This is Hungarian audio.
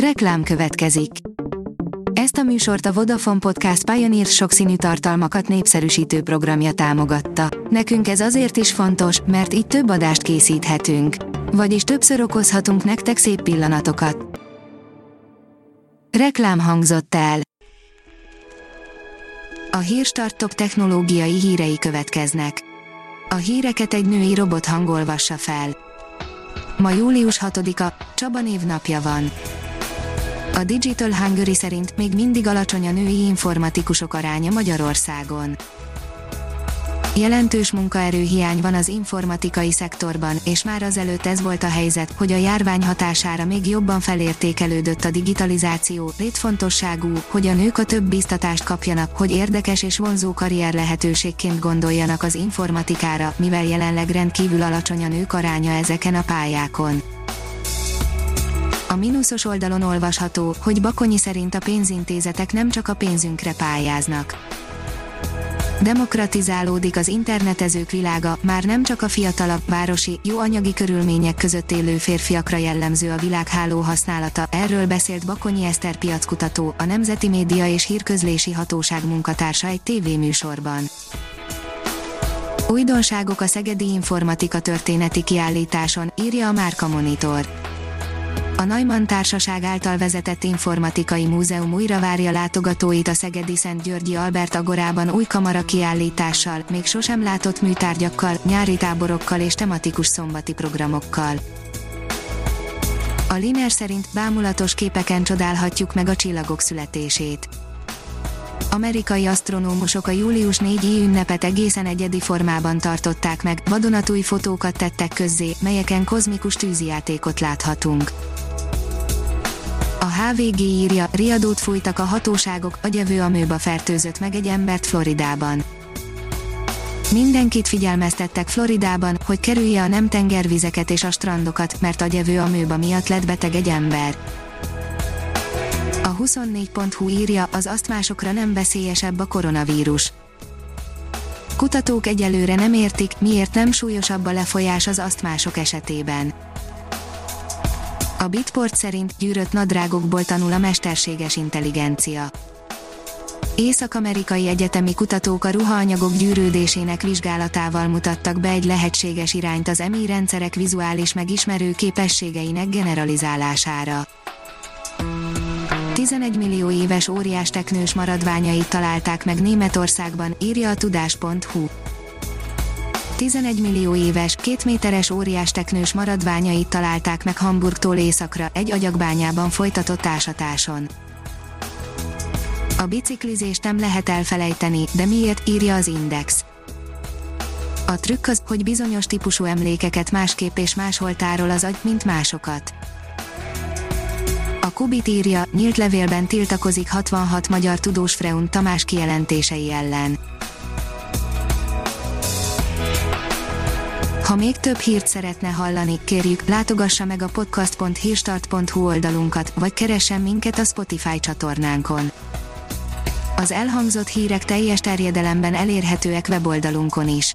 Reklám következik. Ezt a műsort a Vodafone Podcast Pioneer sokszínű tartalmakat népszerűsítő programja támogatta. Nekünk ez azért is fontos, mert így több adást készíthetünk. Vagyis többször okozhatunk nektek szép pillanatokat. Reklám hangzott el. A Hírstart technológiai hírei következnek. A híreket egy női robot hangolvassa fel. Ma július 6-a, Csaba névnapja van. A Digital Hungary szerint még mindig alacsony a női informatikusok aránya Magyarországon. Jelentős munkaerőhiány van az informatikai szektorban, és már azelőtt ez volt a helyzet, hogy a járvány hatására még jobban felértékelődött a digitalizáció, létfontosságú, hogy a nők a több biztatást kapjanak, hogy érdekes és vonzó karrier lehetőségként gondoljanak az informatikára, mivel jelenleg rendkívül alacsony a nők aránya ezeken a pályákon. A mínuszos oldalon olvasható, hogy Bakonyi szerint a pénzintézetek nem csak a pénzünkre pályáznak Demokratizálódik az internetezők világa, már nem csak a fiatalabb, városi, jó anyagi körülmények között élő férfiakra jellemző a világháló használata, erről beszélt Bakonyi Eszter piackutató, a Nemzeti Média és Hírközlési Hatóság munkatársa egy tévéműsorban. Újdonságok a Szegedi Informatika történeti kiállításon, írja a Márka Monitor. A Neumann Társaság által vezetett informatikai múzeum újra várja látogatóit a Szegedi Szent Györgyi Albert Agorában új kamara kiállítással, még sosem látott műtárgyakkal, nyári táborokkal és tematikus szombati programokkal. A Liner szerint bámulatos képeken csodálhatjuk meg a csillagok születését. Amerikai asztronómusok a július 4-i ünnepet egészen egyedi formában tartották meg, vadonatúj fotókat tettek közzé, melyeken kozmikus tűzijátékot láthatunk. A HVG írja, riadót fújtak a hatóságok, agyevő amőba fertőzött meg egy embert Floridában. Mindenkit figyelmeztettek Floridában, hogy kerülje a nem tengervizeket és a strandokat, mert agyevő amőba miatt lett beteg egy ember. A 24.hu írja, az asztmásokra nem veszélyesebb a koronavírus. Kutatók egyelőre nem értik, miért nem súlyosabb a lefolyás az asztmások esetében a Bitport szerint gyűrött nadrágokból tanul a mesterséges intelligencia. Észak-amerikai egyetemi kutatók a ruhaanyagok gyűrődésének vizsgálatával mutattak be egy lehetséges irányt az EMI rendszerek vizuális megismerő képességeinek generalizálására. 11 millió éves óriás teknős maradványait találták meg Németországban, írja a tudás.hu. 11 millió éves, két méteres óriás teknős maradványait találták meg Hamburgtól északra, egy agyagbányában folytatott ásatáson. A biciklizést nem lehet elfelejteni, de miért írja az Index. A trükk az, hogy bizonyos típusú emlékeket másképp és máshol tárol az agy, mint másokat. Kubit írja, nyílt levélben tiltakozik 66 magyar tudós Freund Tamás kijelentései ellen. Ha még több hírt szeretne hallani, kérjük, látogassa meg a podcast.hírstart.hu oldalunkat, vagy keressen minket a Spotify csatornánkon. Az elhangzott hírek teljes terjedelemben elérhetőek weboldalunkon is.